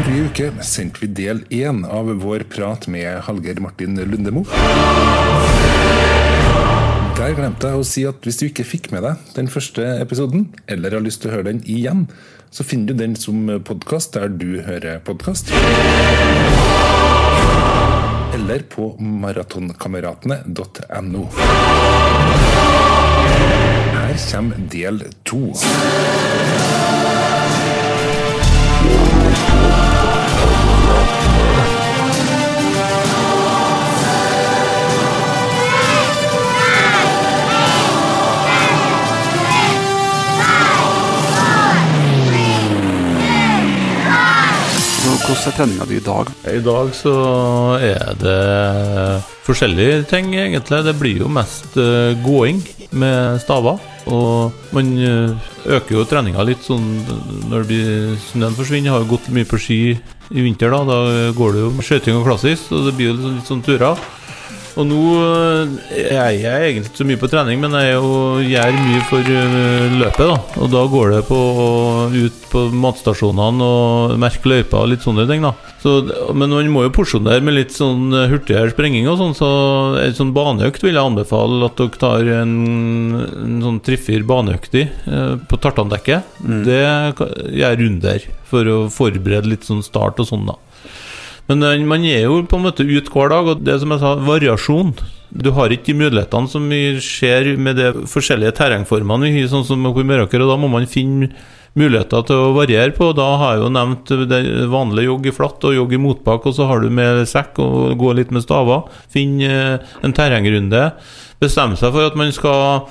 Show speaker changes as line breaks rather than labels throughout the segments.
Forrige uke sendte vi del én av vår prat med Hallgeir Martin Lundemo. Der glemte jeg å si at hvis du ikke fikk med deg den første episoden, eller har lyst til å høre den igjen, så finner du den som podkast der du hører podkast. Eller på maratonkameratene.no. Her kommer del to.
Hvordan er treninga di i dag?
I dag så er det forskjellige ting, egentlig. Det blir jo mest eh, gåing med staver. Og man eh, øker jo treninga litt sånn når snøen forsvinner. Har jo gått mye på ski i vinter, da. Da går det jo skøyting og klassisk, og det blir jo litt sånn turer. Og nå jeg er egentlig ikke så mye på trening, men jeg jo, gjør mye for eh, løpet. da Og da går det på ut på matstasjonene og merke løypa og litt sånne ting. da så, Men man må jo porsjonere med litt sånn hurtigere sprenging og sånn, så en sånn baneøkt vil jeg anbefale at dere tar en, en sånn triffer baneøkt i eh, på tartandekket. Det gjør jeg runder for å forberede litt sånn start og sånn, da. Men eh, man er jo på en måte ute hver dag, og det som jeg sa, variasjon. Du har ikke de mulighetene som vi ser med de forskjellige terrengformene vi har, sånn som oppe i og da må man finne muligheter til å variere på. Da har jeg jo nevnt det vanlige jogg i flatt og jogg i motbakke, og så har du med sekk og gå litt med staver. Finn eh, en terrengrunde. Bestemme seg for at man skal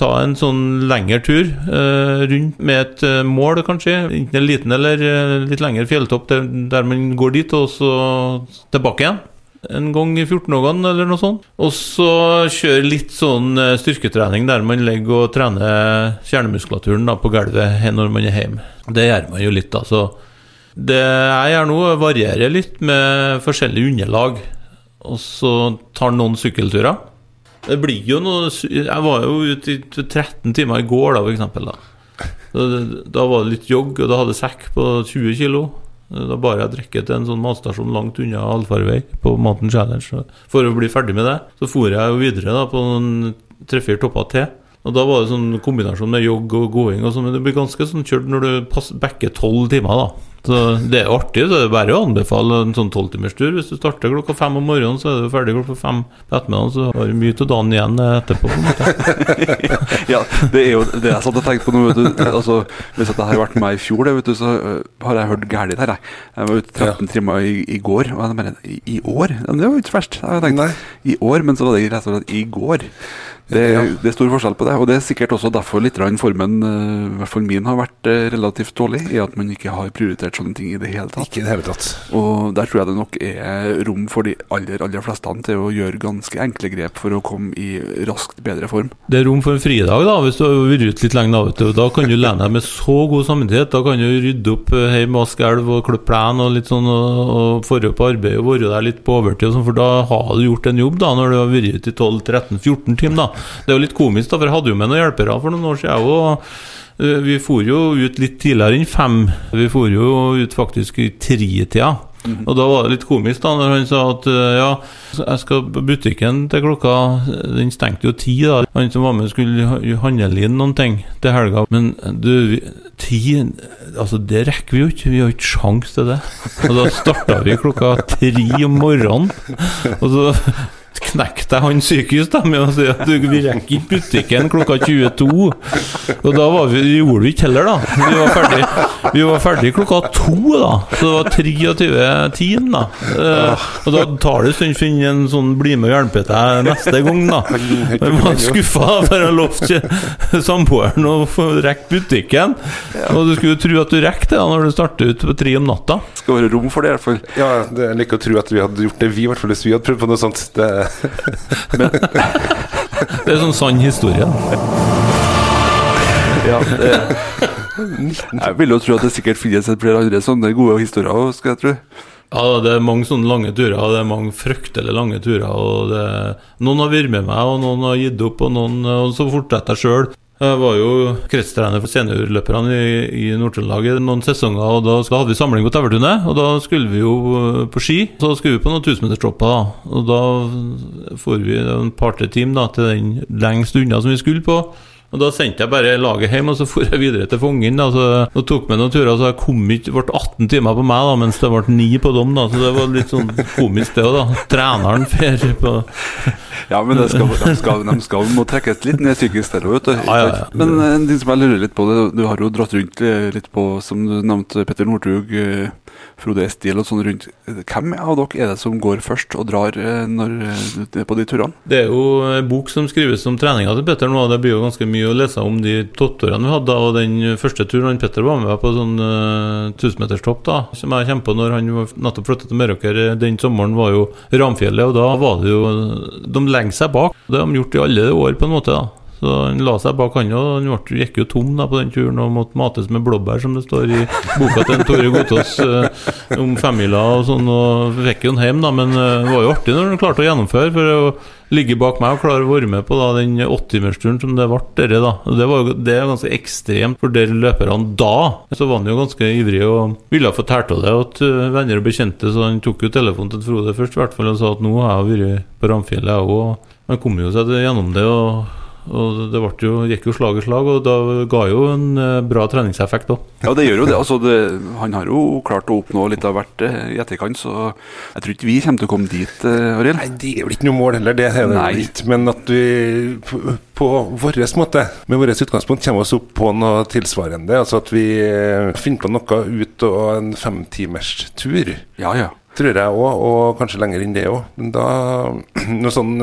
ta en sånn lengre tur eh, rundt med et eh, mål, kanskje. Enten en liten eller eh, litt lengre fjelltopp der, der man går dit, og så tilbake igjen. En gang i 14-årene eller noe sånt. Og så kjøre litt sånn eh, styrketrening der man legger og trener kjernemuskulaturen da, på gulvet når man er hjemme. Det gjør man jo litt, da. Så det jeg gjør nå, varierer litt med forskjellige underlag. Og så tar noen sykkelturer. Det blir jo noe Jeg var jo ute i 13 timer i går, da, for eksempel. Da. Da, da var det litt jogg, og da hadde jeg sekk på 20 kg. Da bar jeg drikke til en sånn matstasjon langt unna allfarvei på Mountain Challenge. For å bli ferdig med det, så for jeg jo videre da på tre-fire topper til. Og da var det sånn kombinasjon med jogg og gåing og sånn, men det blir ganske sånn kjørt når du backer tolv timer, da. Så det er artig, så det er bare å anbefale en sånn tolvtimerstur. Hvis du starter klokka fem om morgenen, så er du ferdig klokka fem på ettermiddagen, så har du mye av dagen igjen etterpå. på en måte.
Ja, det er jo det jeg satt og tenkte på nå. Altså, hvis dette hadde vært meg i fjor, det, vet du, så øh, har jeg hørt galt her. Jeg. jeg var ute 13 timer i, i går, og jeg bare I, i år? Ja, det var jo ikke verst. Jeg tenkt,
Nei.
I år, men så var det rett og slett i går. Det, det er stor forskjell på det, og det er sikkert også derfor litt formen, øh, i hvert fall min, har vært relativt dårlig, i at man ikke har prioritert sånne ting i det hele tatt.
Ikke i det hele tatt.
Og der tror jeg det nok er rom for de aller, aller fleste til å gjøre ganske enkle grep for å komme i raskt bedre form.
Det er rom for en fridag, da, hvis du har vært ute litt lenge. Da, vet du. da kan du lene deg med så god samvittighet. Da kan du rydde opp eh, hjemme, vaske elv og klippe plen og litt sånn, og, og forrige på arbeid og være der litt på overtid, og sånn, for da har du gjort en jobb da, når du har vært ute i 12-13-14 timer. da. Det er jo litt komisk, da, for jeg hadde jo med noen hjelpere for noen år siden. Og vi for jo ut litt tidligere enn fem. Vi for jo ut faktisk i tretida. Og da var det litt komisk da når han sa at eh, ja, jeg skal på butikken til klokka Den stengte jo ti, da. Han som var med, skulle handle inn noen ting til helga. Men du, ti Altså, det rekker vi jo ikke. Vi har ikke sjans til det. Og da starta vi klokka tre om morgenen. Og så knekte deg han psykisk da med å si at du, vi rekker ikke butikken klokka 22. Og da var vi, gjorde vi ikke heller, da. Vi var ferdig, vi var ferdig klokka to, da. Så det var 23 timer, da. Eh, og da tar det en stund å finne en sånn 'bli med og hjelpe deg' neste gang, da. Jeg var skuffa, for jeg lovte samboeren å rekke butikken. Og du skulle jo tro at du rekker det da når du starter ut på tre om natta.
Skal være rom for det, i hvert fall.
Ja, det er like å tro at vi hadde gjort det, vi, i hvert fall hvis vi hadde prøvd på noe sånt. Det,
Det er sånn sann historie.
Ja, det, jeg vil jo tro at det sikkert finnes et flere andre sånne gode historier òg, skal jeg tro.
Ja, det er mange sånne lange turer, og det er mange fryktelig lange turer. Og det, noen har vært med meg, og noen har gitt opp, og noen og så fortsetter jeg sjøl. Jeg var jo kretstrener for seniorløperne i, i Nord-Trøndelag noen sesonger, og da hadde vi samling på Tauvertunet. Og da skulle vi jo eh, på ski. Så skulle vi på noen tusenmeterstropper, da. Og da får vi en partyteam da, til den lengst unna som vi skulle på. Og Da sendte jeg bare laget hjem, og så for jeg videre til Fongen. Da, så, og tok med noen turer, så jeg kom ikke, ble 18 timer på meg, da, mens det ble 9 på dem. Da, så det var litt sånn komisk, det òg, da. Treneren fer på
Ja, men det skal, de, skal, de skal må trekkes litt ned psykisk der òg, vet du.
Ja, ja, ja.
Men eh, en ting som jeg lurer litt på, det, du har jo dratt rundt litt på, som du nevnte, Petter Northug, eh, Frode Estil og sånn rundt. Hvem av dere er det som går først og drar eh, når, eh, på de turene?
Det er jo en bok som skrives om treninga til Petter nå. Det blir jo ganske mye å lese om de toppturene vi hadde. Og den første turen Petter var med på, sånn uh, tusenmeterstopp, da, som jeg kommer på når han nettopp flyttet til Meråker den sommeren, var jo Ramfjellet. Og da var det jo De legger seg bak. Det har de gjort i alle år, på en måte. da så han la seg bak han og han gikk jo tom da på den turen og måtte mates med blåbær, som det står i boka til Tore Gotaas uh, om femmila og sånn. Og fikk jo han hjem, da, men uh, det var jo artig når han klarte å gjennomføre. For å ligge bak meg og klare å være med på da, den åttimersturen som det ble. Dere, da. Det var jo det er ganske ekstremt for de løperne da. Så var han jo ganske ivrig og ville få tært av det til uh, venner og bekjente, så han tok jo telefonen til Frode først i hvert fall og sa at nå har jeg vært på Ramfjellet, jeg òg. Han kom jo seg gjennom det. og og det jo, gikk jo slag i slag, og da ga jo en eh, bra treningseffekt òg.
Ja, det gjør jo det. Altså, det. Han har jo klart å oppnå litt av hvert eh, i etterkant, så jeg tror ikke vi kommer til å komme dit, uh, Arild.
Nei, det er vel ikke noe mål heller, det er det ikke. Men at vi på, på vår måte, med vårt utgangspunkt, kommer oss opp på noe tilsvarende. Altså at vi finner på noe ut av en femtimerstur.
Ja, ja.
Tror jeg òg, og kanskje lenger enn det òg. Men da noe sånn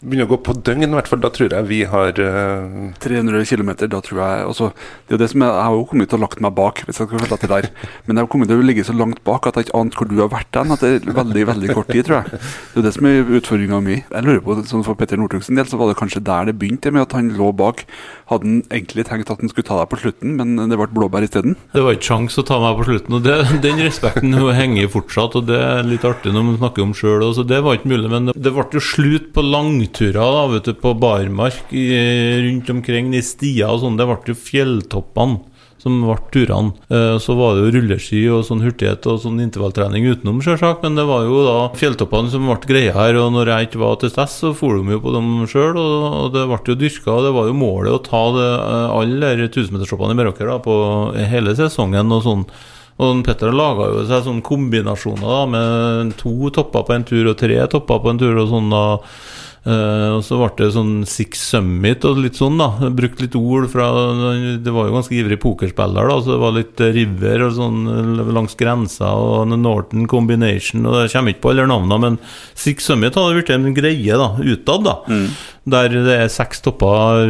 begynner å gå på døgn, i hvert fall. Da tror jeg vi har uh...
300 km, da tror jeg altså, Det er jo det som jeg, jeg har jo kommet til å lagt meg bak, hvis jeg skal følge det der. Men jeg har kommet til å ligge så langt bak at jeg ikke ante hvor du har vært den etter veldig veldig kort tid, tror jeg. Det er det som er utfordringa mi. Jeg lurer på, sånn For Petter Northug sin del så var det kanskje der det begynte, med at han lå bak. Hadde han egentlig tenkt at han skulle ta deg på slutten, men det ble blåbær isteden?
Det var ikke sjans å ta meg på slutten, og det, den respekten henger fortsatt. Og det er litt artig når man snakker om sjøl, det var ikke mulig. Men det ble jo slutt på lang langturer da, vet du, på barmark rundt omkring i stier og sånn. Det ble jo fjelltoppene som ble turene. Eh, så var det jo rulleski og sånn hurtighet og sånn intervalltrening utenom, selvsagt. Men det var jo da fjelltoppene som ble greia her. Og når jeg ikke var til stede, så for de jo på dem sjøl. Og det ble jo dyrka. Og det var jo målet å ta det, alle de tusenmeterstoppene i Meråker på hele sesongen og sånn. Og Petter laga jo seg sånne kombinasjoner da, med to topper på en tur og tre topper på en tur og sånn. da Uh, og så ble det sånn Six Summit og litt sånn, da. Brukt litt ord fra Det var jo ganske ivrig pokerspiller, da, så det var litt River og sånn eh, langs grensa og Norton Combination, og jeg kommer ikke på alle navnene, men Six Summit hadde blitt en greie da, utad, da. Mm. Der det er seks topper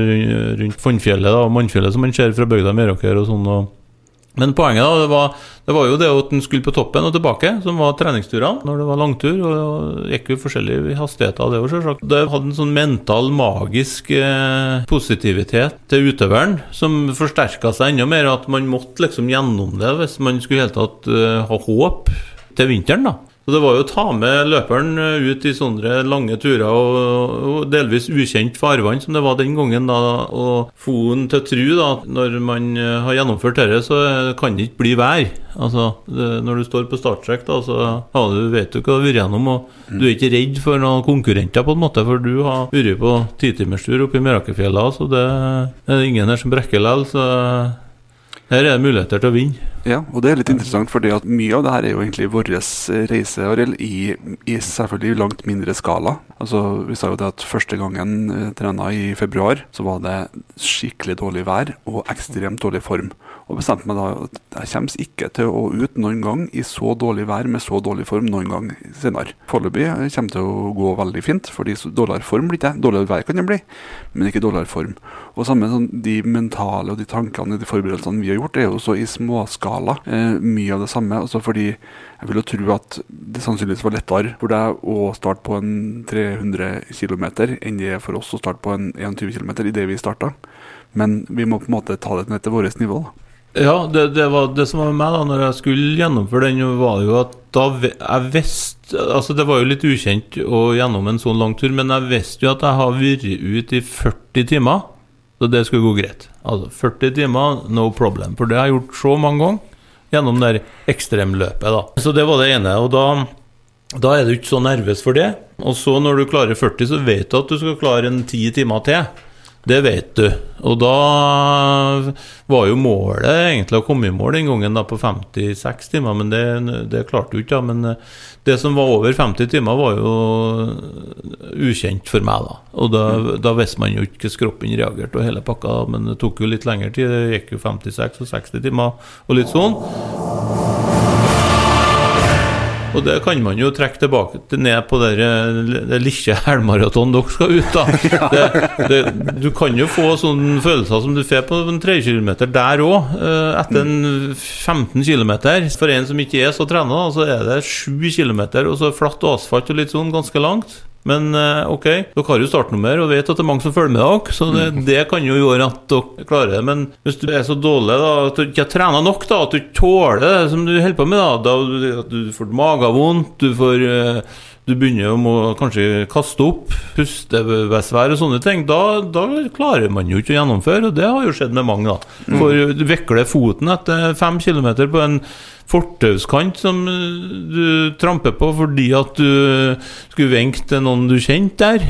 rundt Fonnfjellet og Mannfjellet som man ser fra bygda Meråker og sånn. og men poenget da, det var, det var, jo det at en skulle på toppen og tilbake, som var treningsturene når det var langtur. Og gikk jo forskjellige hastigheter, det òg, selvsagt. Det hadde en sånn mental, magisk eh, positivitet til utøveren som forsterka seg enda mer. At man måtte liksom gjennom det hvis man skulle helt tatt eh, ha håp til vinteren. da så Det var jo å ta med løperen eh, ut i sånne lange turer og, og delvis ukjent farvann som det var den gangen. da, Og få han til å tro at når man eh, har gjennomført dette, så kan det ikke bli vær. Altså, det, Når du står på startstrekk, da, så ja, du vet du hva du har vært gjennom. Og du er ikke redd for noen konkurrenter, på en måte, for du har vært på titimerstur oppe i Merakefjella, så det er ingen her som brekker likevel. Så her er det muligheter til å vinne.
Ja, og det er litt interessant, at mye av det her er jo egentlig vår reise, Arild, i, i, selvfølgelig langt mindre skala. Altså, Vi sa jo det at første gangen eh, trena i februar, så var det skikkelig dårlig vær og ekstremt dårlig form og bestemte meg da at jeg kommer ikke til å ut noen gang i så dårlig vær med så dårlig form noen gang senere. Foreløpig kommer det til å gå veldig fint, fordi dårligere form blir det. Dårligere vær kan det bli, men ikke dårligere form. Og samme sånn, De mentale og de tankene og de forberedelsene vi har gjort, er jo også i småskala. Eh, mye av det samme. altså fordi jeg vil jo tro at det sannsynligvis var lettere for deg å starte på en 300 km enn det er for oss å starte på en 21 km idet vi starta. Men vi må på en måte ta det ned til vårt nivå. da.
Ja, det, det, var det som var med meg da når jeg skulle gjennomføre den, var jo at da jeg visste Altså, det var jo litt ukjent å gjennom en sånn lang tur, men jeg visste jo at jeg har vært ute i 40 timer Så det skulle gå greit. Altså 40 timer, no problem. For det har jeg gjort så mange ganger gjennom det ekstremløpet. da. Så det var det ene. Og da, da er du ikke så nervøs for det. Og så når du klarer 40, så vet du at du skal klare en ti timer til. Det vet du. Og da var jo målet egentlig å komme i mål den gangen da på 56 timer, men det, det klarte du ikke. da, Men eh, det som var over 50 timer, var jo ukjent for meg, da. Og da, da visste man jo ikke hvordan kroppen reagerte og hele pakka, men det tok jo litt lengre tid. Det gikk jo 56 og 60 timer og litt sånn. Og det kan man jo trekke tilbake til ned på det, det lille helmaratonet dere skal ut, da. Det, det, du kan jo få sånne følelser som du får på en 3 km der òg, etter en 15 km. For en som ikke er så trena, så er det 7 km, og så flatt asfalt og litt sånn ganske langt. Men eh, ok, dere har jo startnummer og vet at det er mange som følger med dere, så det,
Mm.
det kan jo gjøre at dere klarer det. Men hvis du er så dårlig da, at du ikke har trena nok, da, at du tåler det som du holder på med, da, da at du får magevondt, du får eh, du begynner å må kanskje kaste opp, pustebesvær og sånne ting, da, da klarer man jo ikke å gjennomføre. Og det har jo skjedd med mange. da. For du vikler foten etter fem kilometer på en fortauskant som du tramper på fordi at du skulle vinke til noen du kjente der.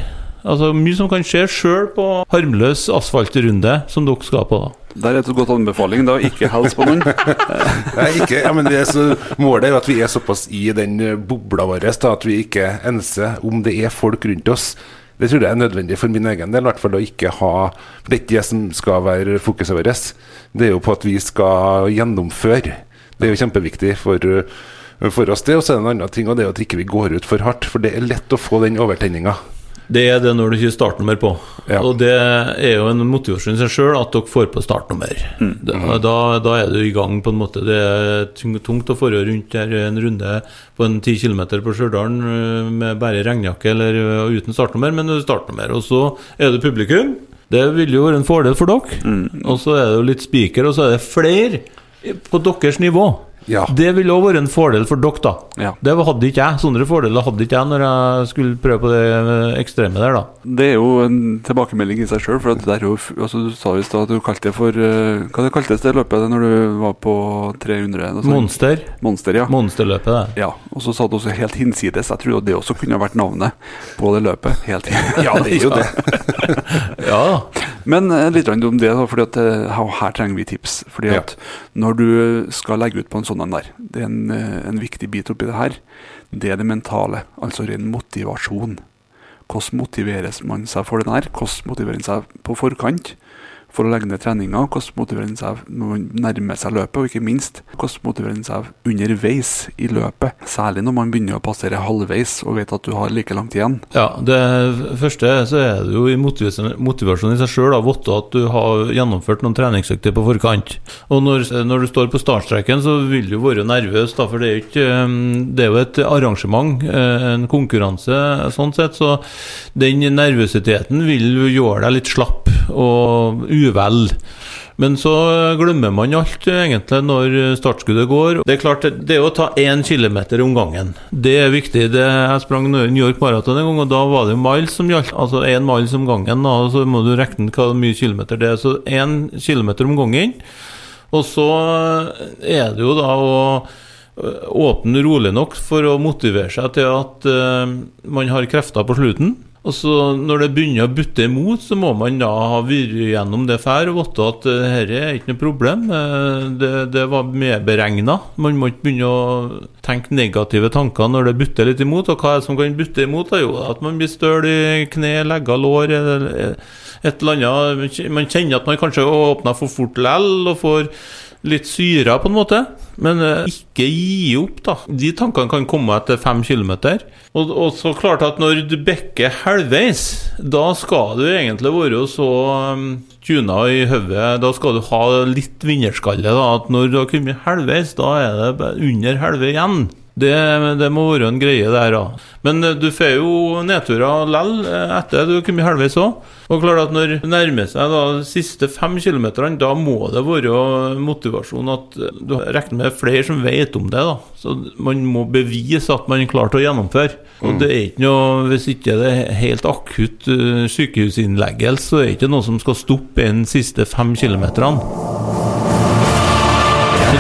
Altså Mye som kan skje sjøl på harmløs asfaltrunde som dere skal på. da.
Der er et godt anbefaling. da, Ikke hils på noen.
Nei, ikke, ja, men det er så, Målet er jo at vi er såpass i den eh, bobla vår da, at vi ikke enser om det er folk rundt oss. Det tror jeg er nødvendig for min egen del, i hvert fall å ikke ha For det er ikke det som skal være fokuset vårt. Det er jo på at vi skal gjennomføre. Det er jo kjempeviktig for, eh, for oss, det. Og så er det en annen ting, og det er at ikke vi går ut for hardt. For det er lett å få den overtenninga.
Det er det når du ikke startnummer på.
Ja.
Og det er jo en motivasjon i seg sjøl at dere får på startnummer. Da, da, da er du i gang, på en måte. Det er tungt å forhøre rundt der en runde på en 10 km på Stjørdal øh, med bare regnjakke eller øh, uten startnummer, men er startnummer. Og så er det publikum. Det vil jo være en fordel for dere. Og så er det jo litt spiker, og så er det flere på deres nivå.
Ja.
Det ville òg vært en fordel for dere, da.
Ja.
Det hadde ikke jeg. Sånne fordeler hadde ikke jeg når jeg skulle prøve på det ekstreme der, da.
Det er jo en tilbakemelding i seg sjøl. For at det er jo, altså, du sa i stad at du kalte det for eh, Hva det kaltes det løpet når du var på 300? noe?
Monster.
Monster, ja.
Monsterløpet, det.
ja. Og så sa du også helt hinsides. Jeg tror det også kunne vært navnet på det løpet. Helt
Ja, det er jo det.
Ja,
Men eh, litt om det, at eh, her trenger vi tips. Fordi
Ja.
at når du skal legge ut på en sånn en der, det er en, eh, en viktig bit oppi det her, det er det mentale. Altså ren motivasjon. Hvordan motiveres man seg for den her? Hvordan motiverer man seg på forkant for å legge ned treninga? Hvordan motiverer man seg når man nærmer seg løpet? Og ikke minst, hvordan motiverer man seg underveis i løpet? Særlig når man begynner å passere halvveis og vet at du har like langt igjen.
ja. Det første så er det jo i motivasjon, motivasjon i seg sjøl å vite at du har gjennomført noen treningsøkter på forkant. Og når, når du står på startstreken, så vil du være nervøs, da, for det er jo ikke um, Det er jo et arrangement, eh, en konkurranse, sånn sett. Så den nervøsiteten vil gjøre deg litt slapp og uvel. Men så glemmer man alt egentlig når startskuddet går. Det er klart, det er å ta én kilometer om gangen. Det er viktig. Det, jeg sprang New York Marathon en gang, og da var det miles som gjaldt. Altså én miles om gangen, og så må du regne hva mye kilometer det er. Så én kilometer om gangen. Og så er det jo da å øh, åpne rolig nok for å motivere seg til at uh, man har krefter på slutten. Og så Når det begynner å butte imot, så må man da ha vært gjennom det før og vite at uh, dette er ikke noe problem. Eh, det, det var medberegna. Man må ikke begynne å tenke negative tanker når det butter litt imot. Og hva er det som kan butte imot? Da? Jo, at man blir støl i kne, legger, lår eller et eller annet. Man kjenner at man kanskje åpner for fort likevel og får litt syra, på en måte. Men eh, ikke gi opp, da. De tankene kan komme etter fem kilometer. Og, og så klart at når du bekker halvveis, da skal du egentlig være så um, tuna i hodet. Da skal du ha litt vinnerskalle. da At når du har kommet halvveis, da er det under halve igjen. Det, det, må være en greie der, da. Men eh, du får jo nedturer lell eh, etter du har kommet halvveis òg. Og klart at når det nærmer seg da, de siste fem kilometerne, da må det være motivasjon at du regner med flere som vet om det. da Så man må bevise at man klarte å gjennomføre. Og mm. det er ikke noe, Hvis ikke det er helt akutt sykehusinnleggelse, så er det ikke noe som skal stoppe en siste fem kilometerne.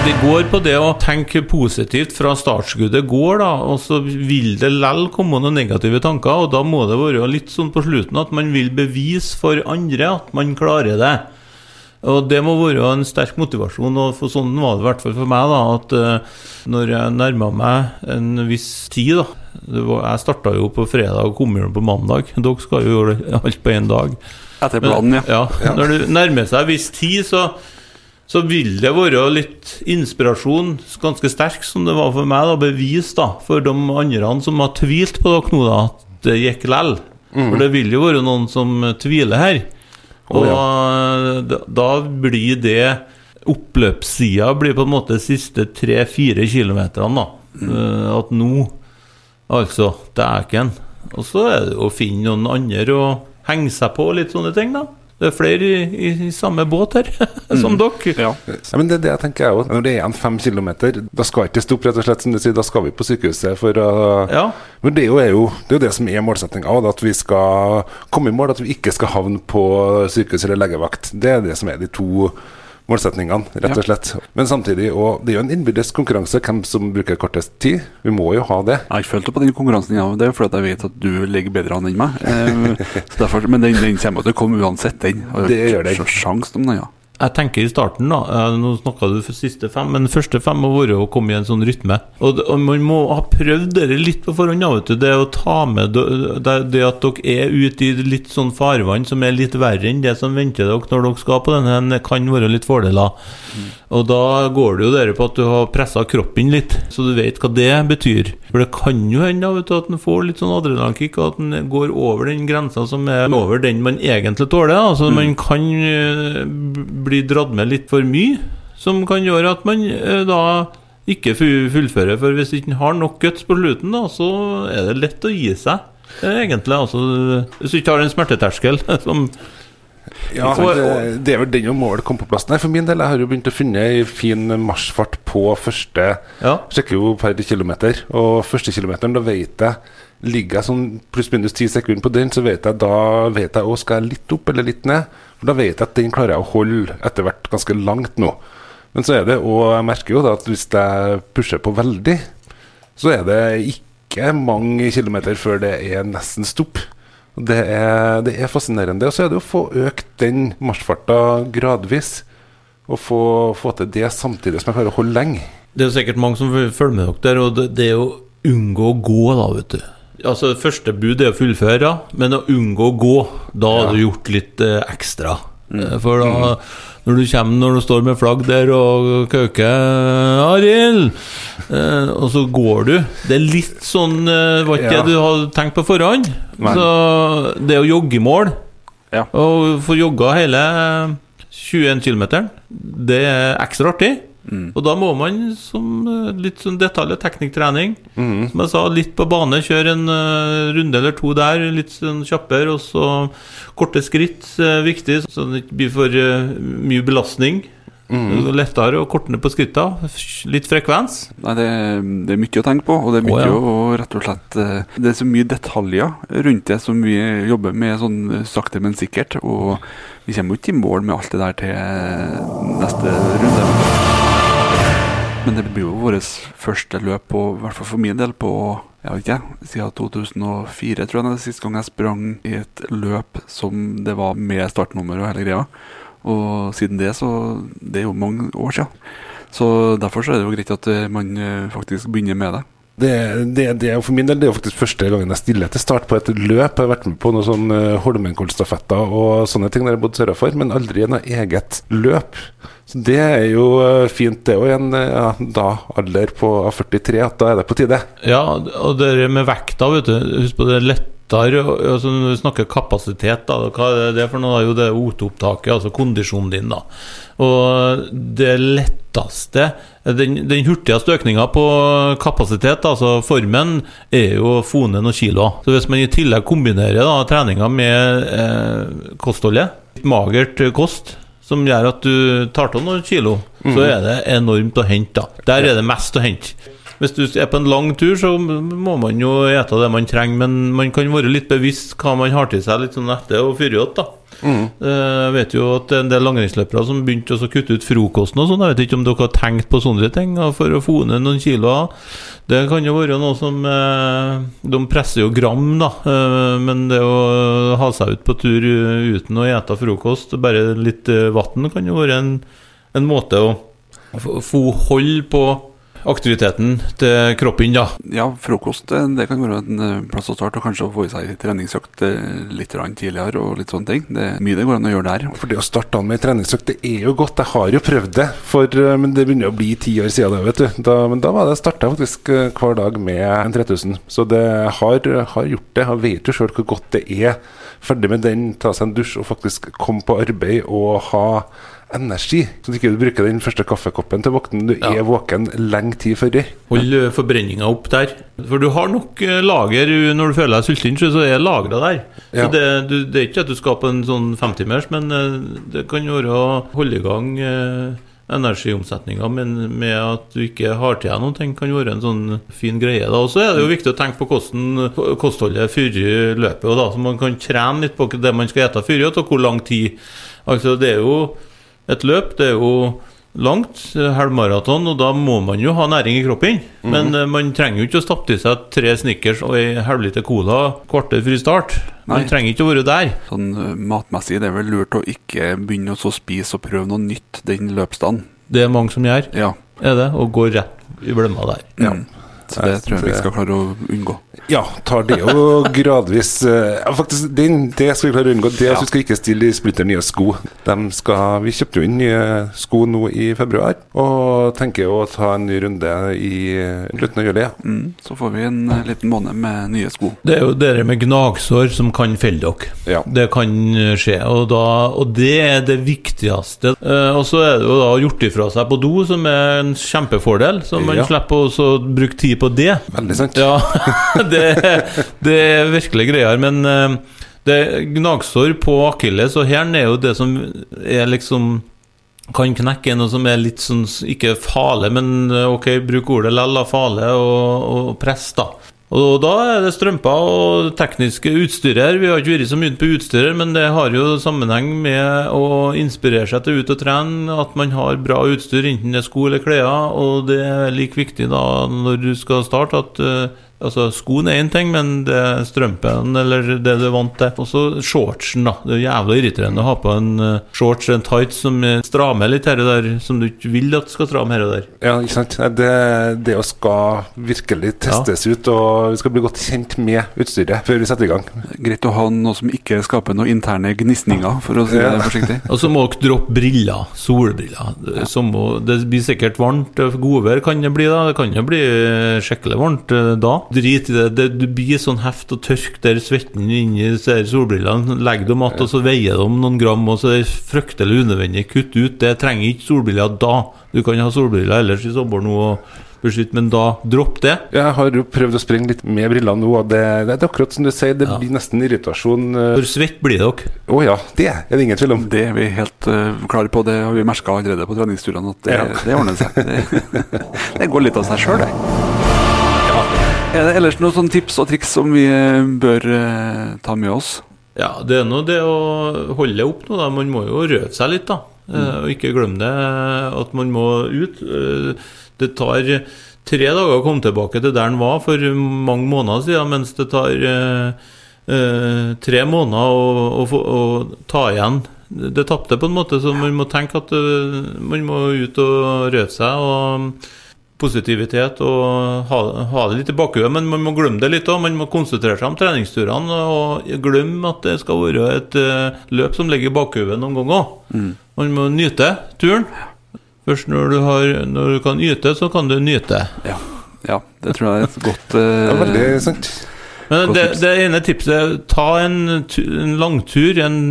Det går på det å tenke positivt fra startskuddet går, da, og så vil det lell komme noen negative tanker, og da må det være litt sånn på slutten at man vil bevise for andre at man klarer det. Og det må være en sterk motivasjon, og for sånn var det i hvert fall for meg, da, at uh, når jeg nærma meg en viss tid, da var, Jeg starta jo på fredag og kom hjem på mandag. Dere skal jo gjøre alt på én dag.
Etter planen, ja.
ja. Når du nærmer seg en viss tid, så så vil det være litt inspirasjon, ganske sterk som det var for meg, da, bevis da, for de andre som har tvilt på dere nå, da, at det gikk lell. Mm. For det vil jo være noen som tviler her. Og oh, ja. da, da, blir det Oppløpssida blir på en måte de siste tre-fire kilometerne, da. Mm. At nå, altså, dæken. Og så er det å finne noen andre å henge seg på, litt sånne ting, da. Det er flere i, i samme båt her, som mm. dere.
Ja. ja. men det er det jeg tenker jeg òg. Når det er igjen fem kilometer, da skal ikke stoppe, rett og slett, som du sier. Da skal vi på sykehuset for å ja. Men det er, jo, er jo, det er jo det som er målsettinga at vi skal komme i mål. At vi ikke skal havne på sykehus eller legevakt. Det er det som er de to målsetningene, rett og slett. Ja. Men samtidig, og det er jo en innbyrdes konkurranse hvem som bruker kortest tid. Vi må jo ha det.
Jeg følte på den konkurransen, ja. det er fordi jeg vet at du ligger bedre an enn meg. Eh, derfor, men den, den kommer til å komme uansett, den.
Det gjør den.
Sjans om den, ja.
Jeg tenker i starten, da Nå snakka du for siste fem, men første fem må være å komme i en sånn rytme. Og, og man må ha prøvd det litt på forhånd. vet du Det å ta med det, det at dere er ute i litt sånn farvann som er litt verre enn det som venter dere når dere skal på denne, kan være litt fordeler. Mm. Og da går det jo der på at du har pressa kroppen litt, så du vet hva det betyr. For det kan jo hende at en får litt sånn adrenalinkick, og at en går over den grensa som er over den man egentlig tåler. Altså mm. man kan bli dratt med litt for mye, som kan gjøre at man eh, da ikke fullfører. For hvis ikke har nok guts på slutten, da, så er det lett å gi seg. Egentlig, altså Hvis du ikke har en smerteterskel som
ja, det, det, er vel den målet kom på plass. Nei, For min del, jeg har jo begynt å finne ei fin marsjfart på første ja. Sjekker jo per kilometer. Og første kilometeren, da vet jeg Ligger jeg sånn pluss-minus ti sekunder på den, så vet jeg da vet jeg også, skal jeg litt opp eller litt ned. For Da vet jeg at den klarer jeg å holde etter hvert ganske langt nå. Men så er det, og jeg merker jo da at hvis jeg pusher på veldig, så er det ikke mange kilometer før det er nesten stopp. Det er, det er fascinerende. Og så er det å få økt den marsjfarta gradvis. Og få, få, til det samtidig som jeg klarer å holde lenge.
Det er sikkert mange som følger med dere der, og det, det er å unngå å gå, da, vet du. Altså, Første bud er å fullføre, men å unngå å gå, da har ja. du gjort litt eh, ekstra. Mm. Eh, for da, når du kommer når du står med flagg der og kauker 'Arild!' Eh, og så går du. Det er litt sånn eh, Var ikke ja. det du hadde tenkt på forhånd? Men. Så det å jogge joggemål. mål, ja. og få jogga hele 21 km, det er ekstra artig. Mm. Og da må man, som eh, litt sånn detalj og teknikktrening mm. Som jeg sa, litt på bane, kjøre en uh, runde eller to der, litt sånn kjappere. Og så korte skritt er uh, viktig, så det ikke blir for uh, mye belastning. Mm. Lettere å korte ned på skritta. Litt frekvens.
Nei, det, det, er mye å tenke på, og det er mye å, ja. rett og slett Det er så mye detaljer rundt det som vi jobber med sånn sakte, men sikkert. Og vi kommer jo ikke i mål med alt det der til neste runde. Men det blir jo vårt første løp, på, i hvert fall for min del, på jeg vet ikke, siden 2004, tror jeg det siste gang jeg sprang i et løp som det var med startnummer og hele greia. Og siden det, så Det er jo mange år siden. Så derfor så er det jo greit at man eh, faktisk begynner med det.
Det, det, det, for min del det er jo faktisk første gangen jeg stiller til start på et løp. Jeg har vært med på noen sånn uh, Holmenkollstafetter og sånne ting der jeg bodde sørafor, men aldri noe eget løp. Så Det er jo eh, fint, det òg, i en eh, ja, da alder på 43, at da er det på tide.
Ja, og det med vekta, vet du. Husk på det lett lettere altså Når du snakker kapasitet, da, hva er det for noe? Jo, det er OT-opptaket, altså kondisjonen din. da Og det letteste Den, den hurtigste økninga på kapasitet, altså formen, er jo ned noen kilo. Så hvis man i tillegg kombinerer da treninga med eh, kostholdet, magert kost som gjør at du tar av noen kilo, mm. så er det enormt å hente. da Der er det mest å hente. Hvis du er på en lang tur, så må man jo ete det man trenger, men man kan være litt bevisst hva man har til seg litt sånn etter og fyre igjen, da. Mm. Eh, jeg vet jo at det er en del langrennsløpere som begynte å kutte ut frokosten og sånn. Jeg vet ikke om dere har tenkt på sånne ting for å få ned noen kilo. Det kan jo være noe som eh, De presser jo gram, da. Eh, men det å ha seg ut på tur uten å ete frokost, bare litt vann, kan jo være en, en måte å få hold på aktiviteten til kroppen, da.
Ja, frokost eh, det kan være en eh, plass å starte, og kanskje å få i seg treningsøkt eh, litt tidligere og litt sånne ting. Det er mye det går an å gjøre der.
For det å starte an med treningsøkt, det er jo godt. Jeg har jo prøvd det, for, men det begynner å bli ti år siden det, vet du. Da, men da var det starta faktisk hver dag med en 3000. Så det har, har gjort det. Jeg vet jo sjøl hvor godt det er. Ferdig med den, ta seg en dusj og faktisk komme på arbeid og ha energi. Så du ikke bruker den første kaffekoppen til vakten, Du ja. er våken lenge tid før.
Hold eh, forbrenninga opp der. For du har nok eh, lager når du føler deg sulten, så er lagra der. Ja. Så det, du, det, er ikke at du skal på en sånn femtimers, men eh, det kan være å holde i gang energiomsetninga, men med at du ikke har til deg noen ting, kan være en sånn fin greie. da. Og så er det jo viktig å tenke på hvordan kostholdet før løpet, da, så man kan trene litt på det man skal spise før, og hvor lang tid. Altså, det er jo et løp det er jo langt, halvmaraton, og da må man jo ha næring i kroppen. Mm. Men uh, man trenger jo ikke å stappe i seg tre Snickers og ei halvliter cola kvarter før start. Man Nei. trenger ikke å være der.
Sånn uh, Matmessig det er vel lurt å ikke begynne å spise og prøve noe nytt den løpsdagen.
Det er mange som gjør,
ja.
er det, og går rett i blemma der.
Ja. Så det tror jeg vi skal klare å unngå.
Ja, tar det jo gradvis uh, ja, Faktisk, det, det skal vi klare å unngå. Det at ja. du skal ikke stille i splitter nye sko. Skal, vi kjøpte jo inn nye sko nå i februar, og tenker å ta en ny runde i slutten av juli. Ja.
Mm, så får vi en eh, liten måned med nye sko.
Det er jo dere med gnagsår som kan felle dere.
Ja.
Det kan skje, og, da, og det er det viktigste. Uh, og så er det jo da gjort ifra seg på do, som er en kjempefordel, så man slipper å bruke tid på det.
Veldig sant.
Ja, det, det er virkelig greier. Men uh, det gnagsår på akilles og hælen er jo det som er liksom kan knekke noe som er litt sånn Ikke farlig, men eh, ok, bruk ordet lell, farlig og, og press, da. Og da er det strømper og tekniske utstyr her. Vi har ikke vært så mye på utstyr, men det har jo sammenheng med å inspirere seg til ut og trene. At man har bra utstyr, enten det er sko eller klær. Og det er like viktig da når du skal starte, at uh, Altså, Skoen er én ting, men det er strømpen eller det du er vant til. Og så shortsen, da. Det er jævla irriterende å ha på en uh, shorts, en tights, som strammer litt her og der, som du ikke vil at skal stramme her og der.
Ja, ikke sant. Det, det skal virkelig testes ja. ut, og vi skal bli godt kjent med utstyret før vi setter i gang.
Greit å ha noe som ikke skaper noen interne gnisninger, for å si det forsiktig.
og så må dere droppe briller. Solbriller. Ja. Må, det blir sikkert varmt. Godvær kan det bli da. Det kan jo bli skikkelig varmt eh, da. Drit i det. det. Du blir sånn heft og tørk der svetten inni solbrillene. Legg dem att, og så veier de noen gram, og så er det fryktelig unødvendig. Kutt ut. Det trenger ikke solbriller da. Du kan ha solbriller ellers i sommer nå. og beskytt, men da dropp det.
Jeg har jo prøvd å sprenge litt med brillene nå, og det, det, er akkurat som du sier, det ja. blir nesten irritasjon.
Eh. For svett blir dere?
Å oh, ja, det er det ingen tvil om.
Det er vi helt uh, klare på, det har vi merka allerede på treningsturene, at det, ja. det ordner seg. Det, det, går litt av seg sjøl, det. Er det ellers noen sånne tips og triks som vi eh, bør eh, ta med oss?
Ja, det er nå det å holde opp nå, da. Man må jo røve seg litt, da. Mm. Eh, og ikke glemme det at man må ut. Uh, det tar tre dager å komme tilbake til der den var for mange måneder siden, mens det tar tre måneder å, å, å, ta igjen det tapte, på en måte. Så man må tenke at man må ut og røve seg. og positivitet og ha, ha det litt i bakhodet, men man må glemme det litt òg. Man må konsentrere seg om treningsturene og glemme at det skal være et uh, løp som ligger i bakhodet noen ganger. Mm. Man må nyte turen. Først når du, har, når du, kan yte, så kan du nyte.
Ja, ja det tror jeg er et godt uh,
ja, Veldig sant.
Men det, det, ene tipset ta en, en langtur, en,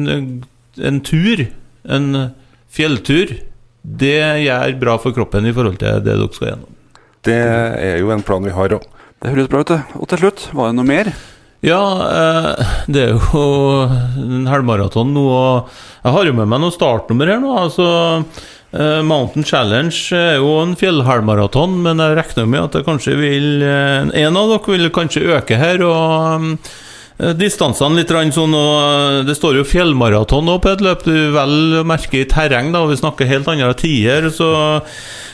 en tur, en fjelltur. Det gjør bra for kroppen i forhold til det dere skal gjennom.
Det er jo en plan vi har òg.
Det høres bra ut. Og til slutt, var det noe mer?
Ja, eh, det er jo en halvmaraton nå, og jeg har jo med meg noen startnummer her nå. Altså, eh, Mountain Challenge er jo en fjellhalvmaraton, men jeg regner med at det kanskje vil eh, En av dere vil kanskje øke her, og distansene litt sånn og Det står jo fjellmaraton på et løp, du vel merker i terreng, da, vi snakker helt andre tider, så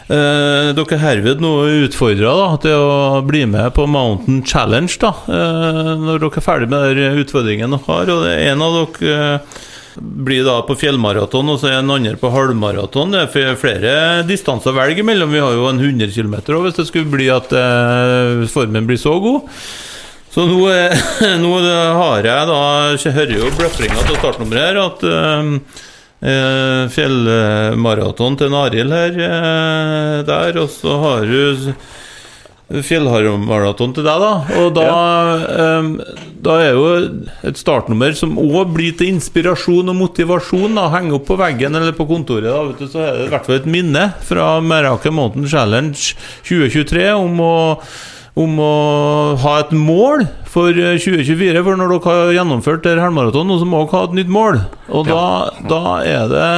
Eh, dere er herved nå utfordra til å bli med på Mountain Challenge da, eh, når dere er ferdig med den utfordringen dere har. Og en av dere eh, blir da på fjellmaraton, og så er en andre på halvmaraton. Det er flere distanser å velge mellom. Vi har jo en 100 km hvis det skulle bli at eh, formen blir så god. Så nå, nå har jeg da Jeg hører jo bløfringa til startnummeret her at eh, eh, fjellmaraton til Arild her eh, der, og så har du fjellmaraton til deg, da. Og da, ja. eh, da er jo et startnummer som òg blir til inspirasjon og motivasjon. da Henge opp på veggen eller på kontoret, da, vet du, så er det i hvert fall et minne fra Merake Mountain Challenge 2023 om å om å ha et mål for 2024. For når dere har gjennomført der halvmaraton, så må dere ha et nytt mål. Og da, ja. da er det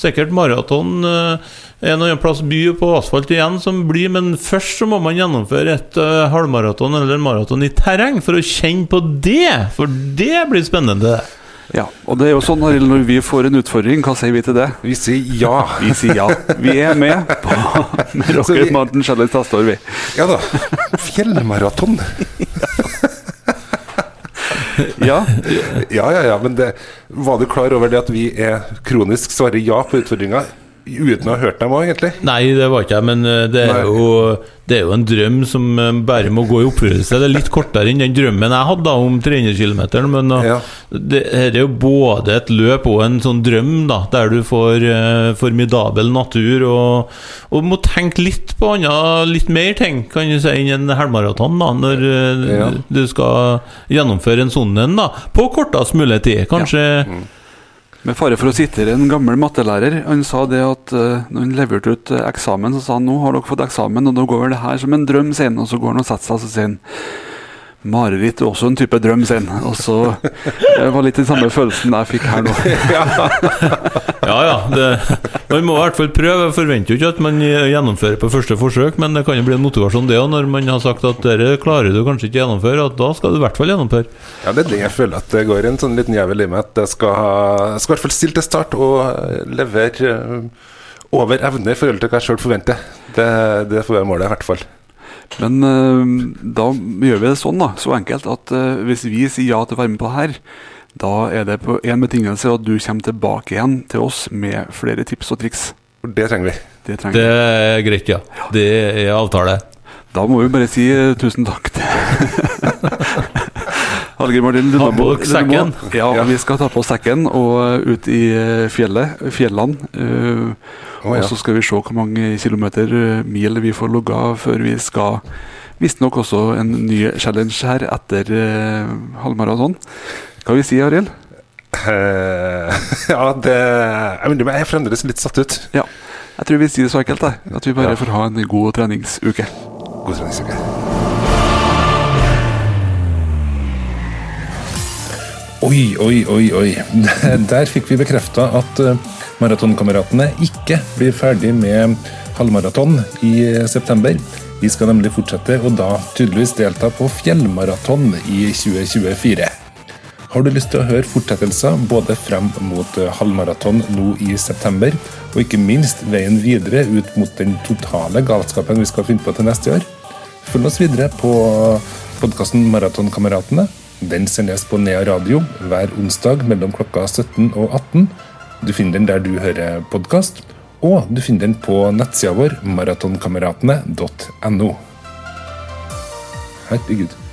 sikkert maraton eh, en eller annen plass by på asfalt igjen som blir, men først så må man gjennomføre et uh, halvmaraton eller en maraton i terreng for å kjenne på det, for det blir spennende.
Ja, og det er jo sånn når vi får en utfordring, hva sier vi til det?
Vi sier ja.
Vi sier ja. Vi er med på med Rocket vi... Mountain Challenge neste år, vi.
Ja da. Fjellmaraton.
ja.
ja, ja, ja. Men det, var du klar over det at vi er kronisk svarer ja på utfordringa? Uten å ha hørt dem òg, egentlig?
Nei, det var ikke jeg, men eh, det er, jo, det er, jo, en drøm som eh, bare må gå i oppfyllelse. Det er litt kortere enn den drømmen jeg hadde om 300 km, men eh, ja. det er jo både et løp og en sånn drøm, da, der du får eh, formidabel natur og, og, må tenke litt på andre, litt mer ting, kan du si, enn en halvmaraton, da, når ja. du skal gjennomføre en sånn en, da, på kortest mulig tid. Kanskje ja. mm.
Med fare for å sitere en gammel mattelærer. Han sa det at uh, når han leverte ut uh, eksamen, så sa han nå har dere fått eksamen, og da går vel det her som en drøm, sier han. Og så går han og setter seg, og så sier han Mareritt og også en type drøm, sen. Og så Det var litt den samme følelsen jeg fikk her nå.
ja ja, det, man må i hvert fall prøve. Jeg forventer jo ikke at man gjennomfører på første forsøk, men det kan jo bli en motivasjon det òg, når man har sagt at dette klarer du kanskje ikke gjennomføre, at da skal du i hvert fall gjennomføre.
Ja, det er det jeg føler at det går en sånn liten jævel i meg, at jeg skal, skal i hvert fall stille til start og levere eh, over evne i forhold til hva jeg sjøl forventer. Det, det får være målet, i hvert fall.
Men uh, da gjør vi det sånn, da, så enkelt, at uh, hvis vi sier ja til å være med på det her, da er det på én betingelse at du kommer tilbake igjen til oss med flere tips og triks.
Det trenger vi.
Det, trenger det er greit, ja. Det er avtale.
Da må vi bare si uh, tusen takk til Hallgeir Martin
Lundemo.
Ja, vi skal ta på sekken og ut i fjellet, fjellene. Uh, Oh, ja. Og så skal vi se hvor mange kilometer, eh, mil, vi får logga før vi skal Visstnok også en ny challenge her etter uh, halvmaraton. Hva vil vi si, Arild?
Uh, ja, det Jeg er fremdeles litt satt ut.
Ja. Jeg tror vi sier det så enkelt, da. At vi bare ja. får ha en god treningsuke.
God treningsuke. Oi, oi, oi, oi. Der fikk vi bekrefta at Maratonkameratene ikke blir ferdig med halvmaraton i september. Vi skal nemlig fortsette og da tydeligvis delta på fjellmaraton i 2024. Har du lyst til å høre fortsettelser både frem mot halvmaraton nå i september, og ikke minst veien videre ut mot den totale galskapen vi skal finne på til neste år? Følg oss videre på podkasten Maratonkameratene. Den sendes på Nea Radio hver onsdag mellom klokka 17 og 18 du finner den der du hører podkast, og du finner den på nettsida vår maratonkameratene.no. Herregud.